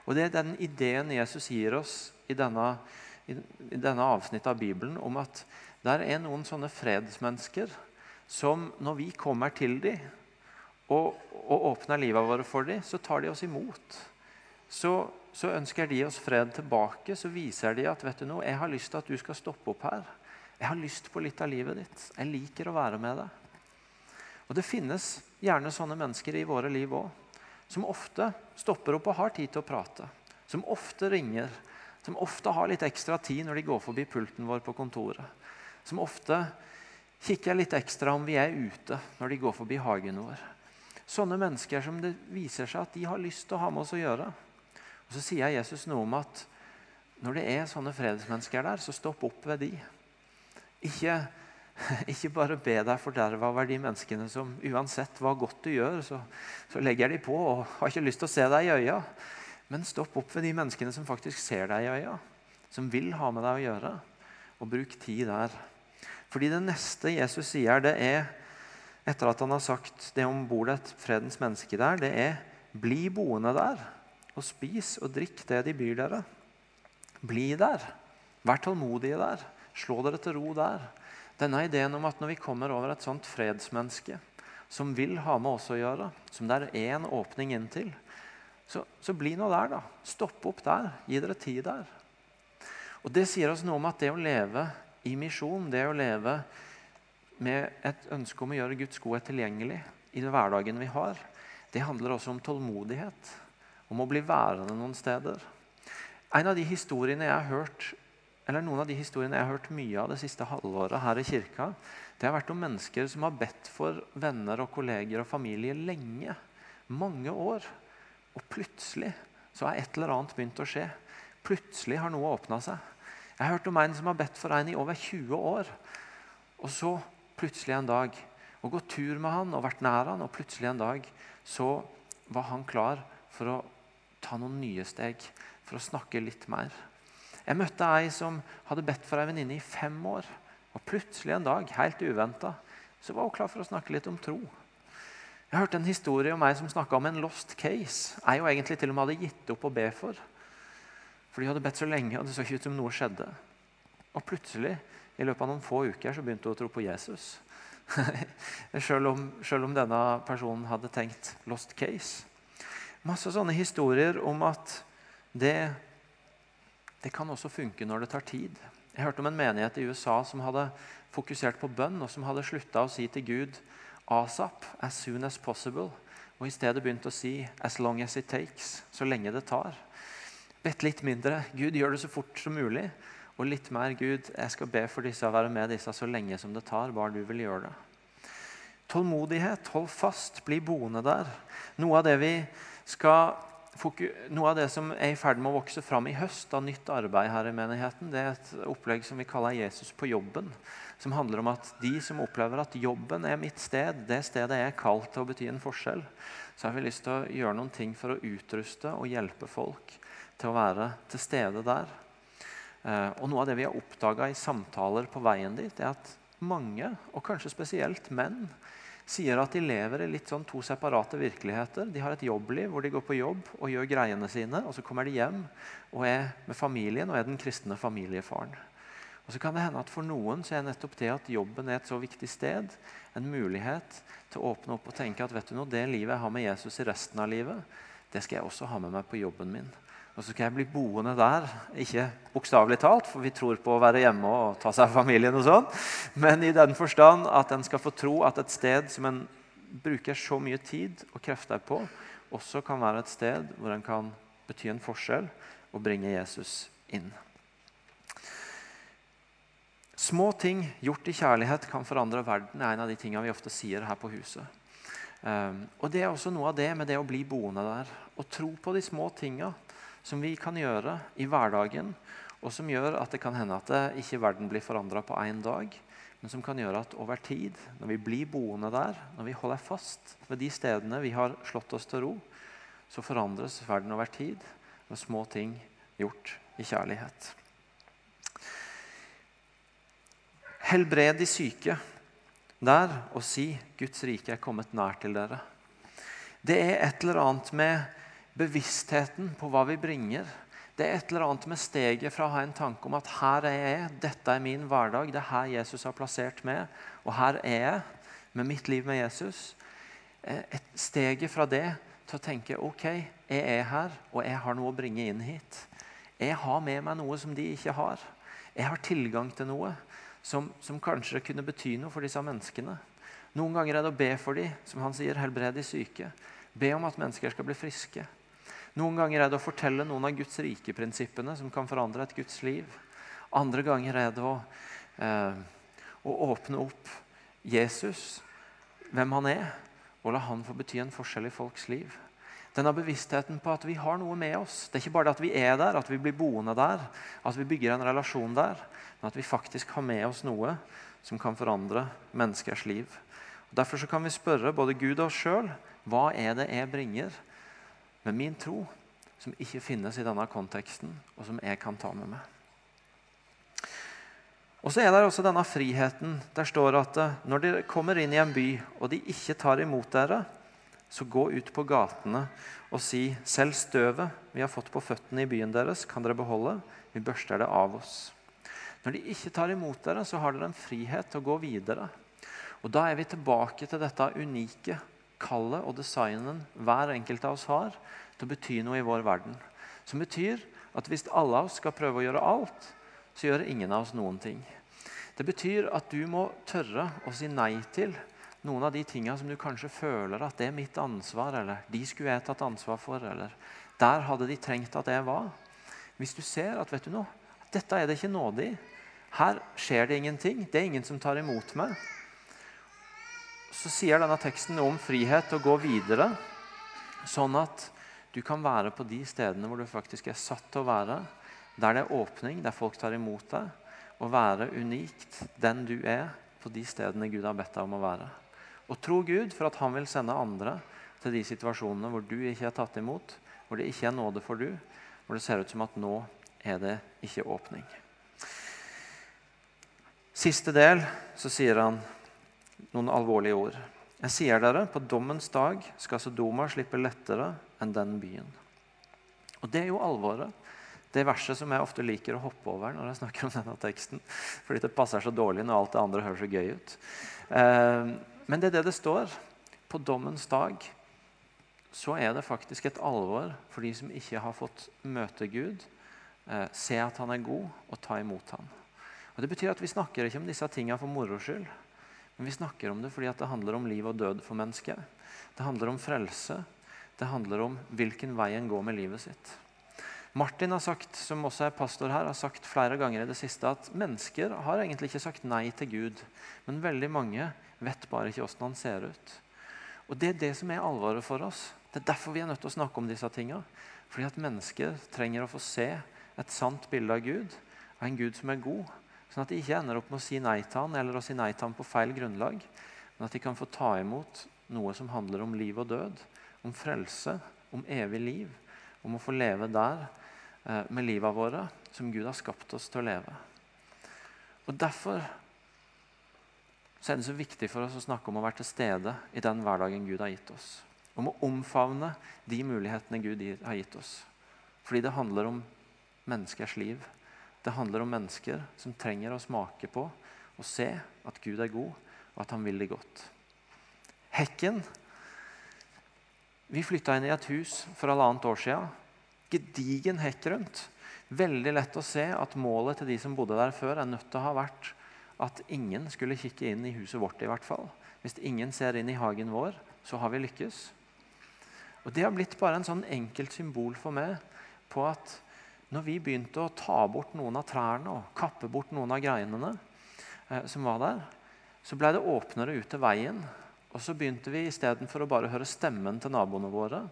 Og Det er den ideen Jesus gir oss i denne, i denne avsnittet av Bibelen om at det er noen sånne fredsmennesker som når vi kommer til dem og, og åpner livet vårt for dem, så tar de oss imot så, så, ønsker de oss fred tilbake. Så viser de at vet du noe, jeg har lyst til at du skal stoppe opp her. Jeg har lyst på litt av livet ditt. Jeg liker å være med deg. Og Det finnes gjerne sånne mennesker i våre liv òg. Som ofte stopper opp og har tid til å prate. Som ofte ringer. Som ofte har litt ekstra tid når de går forbi pulten vår på kontoret. Som ofte kikker litt ekstra om vi er ute når de går forbi hagen vår. Sånne mennesker som det viser seg at de har lyst til å ha med oss å gjøre. Og Så sier Jesus noe om at når det er sånne fredsmennesker der, så stopp opp ved de. Ikke Ikke bare be deg forderva over de menneskene som uansett hva godt du gjør, så, så legger de på og har ikke lyst til å se deg i øya. Men stopp opp ved de menneskene som faktisk ser deg i øya, som vil ha med deg å gjøre. Og bruk tid der. Fordi det neste Jesus sier, det er, etter at han har sagt det om bor et fredens menneske der, det er bli boende der og spis og drikk det de byr dere. Bli der. Vær tålmodige der. Slå dere til ro der. Denne ideen om at når vi kommer over et sånt fredsmenneske som vil ha med oss å gjøre, som det er én åpning inn til, så, så bli nå der, da. Stopp opp der. Gi dere tid der. Og Det sier oss noe om at det å leve i misjon, det å leve med et ønske om å gjøre Guds godhet tilgjengelig i den hverdagen vi har, det handler også om tålmodighet. Om å bli værende noen steder. En av de historiene jeg har hørt eller Noen av de historiene jeg har hørt mye av det siste halvåret her i kirka, det har vært om mennesker som har bedt for venner og kolleger og familie lenge. Mange år. Og plutselig så har et eller annet begynt å skje. Plutselig har noe åpna seg. Jeg har hørt om en som har bedt for en i over 20 år. Og så plutselig en dag og gått tur med han og vært nær han, og plutselig en dag så var han klar for å ta noen nye steg, for å snakke litt mer. Jeg møtte ei som hadde bedt for ei venninne i fem år. Og plutselig en dag, helt uventa, så var hun klar for å snakke litt om tro. Jeg hørte en historie om ei som snakka om en lost case. Ei hun egentlig til og med hadde gitt opp å be for. For de hadde bedt så lenge, og det så ikke ut som noe skjedde. Og plutselig, i løpet av noen få uker, så begynte hun å tro på Jesus. selv, om, selv om denne personen hadde tenkt 'lost case'. Masse sånne historier om at det, det kan også funke når det tar tid. Jeg hørte om en menighet i USA som hadde fokusert på bønn, og som hadde slutta å si til Gud asap, as soon as possible, og i stedet begynte å si as long as it takes, så lenge det tar. Bedt litt mindre Gud, gjør det så fort som mulig. Og litt mer Gud, jeg skal be for disse og være med disse så lenge som det tar. bare du vil gjøre det. Tålmodighet, hold fast, bli boende der. Noe av det vi skal noe av det som er i ferd med å vokse fram i høst av nytt arbeid her i menigheten, det er et opplegg som vi kaller 'Jesus på jobben' som handler om at de som opplever at jobben er mitt sted, det stedet jeg er kalt til å bety en forskjell, så har vi lyst til å gjøre noen ting for å utruste og hjelpe folk til å være til stede der. Eh, og Noe av det vi har oppdaga i samtaler på veien dit, er at mange, og kanskje spesielt menn, sier at de lever i litt sånn to separate virkeligheter. De har et jobbliv hvor de går på jobb og gjør greiene sine. og Så kommer de hjem og er med familien og er den kristne familiefaren. Og så kan det hende at For noen så er nettopp det at jobben er et så viktig sted, en mulighet til å åpne opp og tenke at vet du noe, det livet jeg har med Jesus i resten av livet, det skal jeg også ha med meg på jobben min. Og så skal jeg bli boende der. Ikke bokstavelig talt, for vi tror på å være hjemme og ta seg av familien, og sånn, men i den forstand at en skal få tro at et sted som en bruker så mye tid og krefter på, også kan være et sted hvor en kan bety en forskjell og bringe Jesus inn. Små ting gjort i kjærlighet kan forandre verden, er en av de tingene vi ofte sier her på huset. Um, og Det er også noe av det med det å bli boende der. Å tro på de små tinga som vi kan gjøre i hverdagen, og som gjør at det kan hende at det ikke verden blir forandra på én dag, men som kan gjøre at over tid, når vi blir boende der, når vi holder fast ved de stedene vi har slått oss til ro, så forandres verden over tid med små ting gjort i kjærlighet. Helbred de syke der og si 'Guds rike er kommet nær til dere'. Det er et eller annet med bevisstheten på hva vi bringer. Det er et eller annet med steget fra å ha en tanke om at her er jeg, dette er min hverdag, det er her Jesus har plassert meg, og her er jeg med mitt liv med Jesus. Eh, et steget fra det til å tenke ok, jeg er her, og jeg har noe å bringe inn hit. Jeg har med meg noe som de ikke har. Jeg har tilgang til noe som, som, kanskje kunne bety noe for disse menneskene. Noen ganger er det å be for dem, som han sier, helbred de syke. Be om at mennesker skal bli friske. Noen ganger er det å fortelle noen av Guds rike-prinsippene som kan forandre et Guds liv. Andre ganger er det å, eh, å åpne opp Jesus, hvem han er, og la han få bety en forskjell i folks liv. Denne bevisstheten på at vi har noe med oss. Det er ikke bare det at vi er der, at vi blir boende der, at vi bygger en relasjon der, men at vi faktisk har med oss noe som kan forandre menneskers liv. Og derfor kan vi spørre både Gud og oss sjøl hva er det jeg bringer med min tro som ikke finnes i denne konteksten, og som jeg kan ta med meg. Og så er det også denne friheten. Der står at eh, når dere kommer inn i en by, og de ikke tar imot dere, så gå ut på gatene og si selv støvet vi har fått på føttene i byen deres, kan dere beholde. Vi børster det av oss. Når de ikke tar imot dere, så har dere en frihet til å gå videre. Og Da er vi tilbake til dette unike kallet og designen hver enkelt av oss har til å bety noe i vår verden. Som betyr at hvis alle av oss skal prøve å gjøre alt, så gjør ingen av oss noen ting. Det betyr at du må tørre å si nei til noen av de tingene som du kanskje føler at det er mitt ansvar, eller de skulle jeg tatt ansvar for, eller der hadde de trengt at jeg var. Hvis du ser at vet du noe, dette er det ikke nåde i, her skjer det ingenting, det er ingen som tar imot meg, så sier denne teksten noe om frihet å gå videre, sånn at du kan være på de stedene hvor du faktisk er satt til å være, der det er åpning, der folk tar imot deg, og være unikt den du er, på de stedene Gud har bedt deg om å være. Og tro Gud for at han vil sende andre til de situasjonene hvor du ikke er tatt imot, hvor det ikke er nåde for du, hvor det ser ut som at nå er det ikke åpning. Siste del så sier han noen alvorlige ord. Jeg sier dere, på dommens dag skal Sodoma slippe lettere enn den byen. Og det er jo alvoret. Det verset som jeg ofte liker å hoppe over når jeg snakker om denne teksten. Fordi det passer så dårlig når alt det andre høres så gøy ut. Eh, men det er det det står. På dommens dag så er det faktisk et alvor for de som ikke har fått møte Gud, eh, se at han er god, og ta imot han. Og Det betyr at Vi snakker ikke om disse tingene for moro skyld, men vi snakker om det fordi det handler om liv og død for mennesket. Det handler om frelse. Det handler om hvilken vei en går med livet sitt. Martin har sagt, som også er pastor her, har sagt flere ganger i det siste at mennesker har egentlig ikke sagt nei til Gud, men veldig mange vet bare ikke hvordan han ser ut. Og Det er det som er alvoret for oss. Det er derfor vi er nødt til å snakke om disse tingene. Fordi at mennesker trenger å få se et sant bilde av Gud, av en Gud som er god. Sånn at de ikke ender opp med å si nei til han, eller å si nei til han på feil grunnlag. Men at de kan få ta imot noe som handler om liv og død, om frelse, om evig liv. Om å få leve der eh, med livet våre som Gud har skapt oss til å leve. Og Derfor så er det så viktig for oss å snakke om å være til stede i den hverdagen Gud har gitt oss. Om å omfavne de mulighetene Gud har gitt oss. Fordi det handler om menneskers liv. Det handler om mennesker som trenger å smake på og se at Gud er god, og at han vil det godt. Hekken Vi flytta inn i et hus for halvannet år siden. Gedigen hekk rundt. Veldig lett å se at målet til de som bodde der før, er nødt til å ha vært at ingen skulle kikke inn i huset vårt. i hvert fall. Hvis ingen ser inn i hagen vår, så har vi lykkes. Og Det har blitt bare en sånn enkelt symbol for meg på at når vi begynte å ta bort noen av trærne og kappe bort noen av greinene eh, som var der, så ble det åpnere ut til veien. Og så begynte vi istedenfor å bare høre stemmen til naboene våre,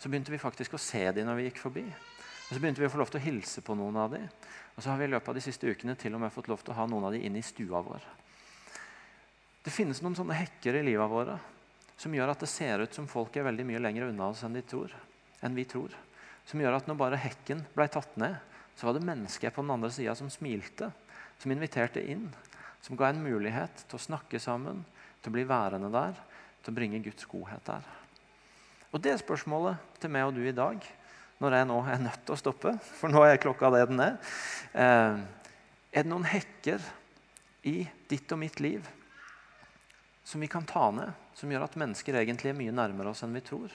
så begynte vi faktisk å se dem når vi gikk forbi. Og så begynte vi å få lov til å hilse på noen av dem. Og så har vi i løpet av de siste ukene til og med fått lov til å ha noen av dem inn i stua vår. Det finnes noen sånne hekker i livet våre som gjør at det ser ut som folk er veldig mye lenger unna oss enn, tror, enn vi tror. Som gjør at når bare hekken ble tatt ned, så var det mennesker på den andre sida som smilte, som inviterte inn, som ga en mulighet til å snakke sammen, til å bli værende der, til å bringe Guds godhet der. Og Det spørsmålet til meg og du i dag når jeg nå er nødt til å stoppe, for nå er klokka det den er. Eh, er det noen hekker i ditt og mitt liv som vi kan ta ned, som gjør at mennesker egentlig er mye nærmere oss enn vi tror?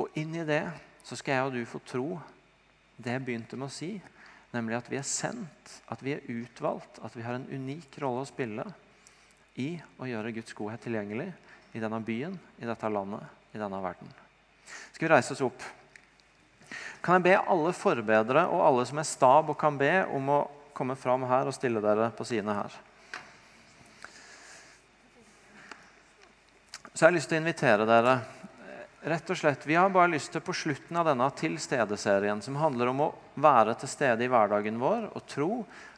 Og inn i det så skal jeg og du få tro det jeg begynte med å si, nemlig at vi er sendt, at vi er utvalgt, at vi har en unik rolle å spille i å gjøre Guds godhet tilgjengelig i denne byen, i dette landet, i denne verden. Skal vi reise oss opp? Kan jeg be alle forbedere og alle som er stab og kan be, om å komme fram her og stille dere på sidene her? Så jeg har lyst til å invitere dere. Rett og slett, Vi har bare lyst til på slutten av denne Til stede-serien, som handler om å være til stede i hverdagen vår og tro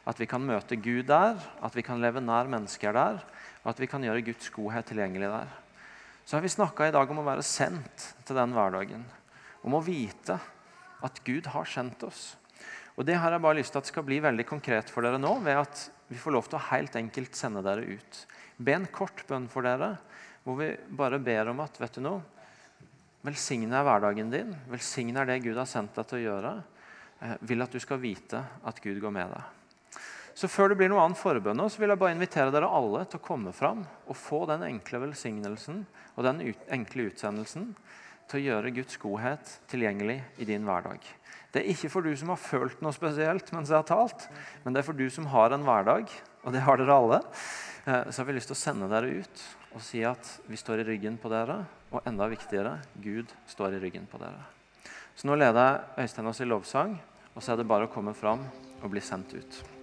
at vi kan møte Gud der, at vi kan leve nær mennesker der, og at vi kan gjøre Guds godhet tilgjengelig der. Så har vi snakka i dag om å være sendt til den hverdagen. Om å vite at Gud har sendt oss. Og Det har jeg bare lyst til at skal bli veldig konkret for dere nå, ved at vi får lov til å helt enkelt sende dere ut. Be en kort bønn for dere, hvor vi bare ber om at vet du noe, velsigne hverdagen din, velsigne det Gud har sendt deg til å gjøre. Eh, vil at du skal vite at Gud går med deg. Så Før det blir noe annet forbønn, så vil jeg bare invitere dere alle til å komme fram og få den enkle velsignelsen og den ut, enkle utsendelsen til å gjøre Guds godhet tilgjengelig i din hverdag. Det er ikke for du som har følt noe spesielt mens jeg har talt, men det er for du som har en hverdag, og det har dere alle. Eh, så har vi lyst til å sende dere ut og si at vi står i ryggen på dere, og enda viktigere Gud står i ryggen på dere. Så nå leder jeg Øystein oss i lovsang, og så er det bare å komme fram og bli sendt ut.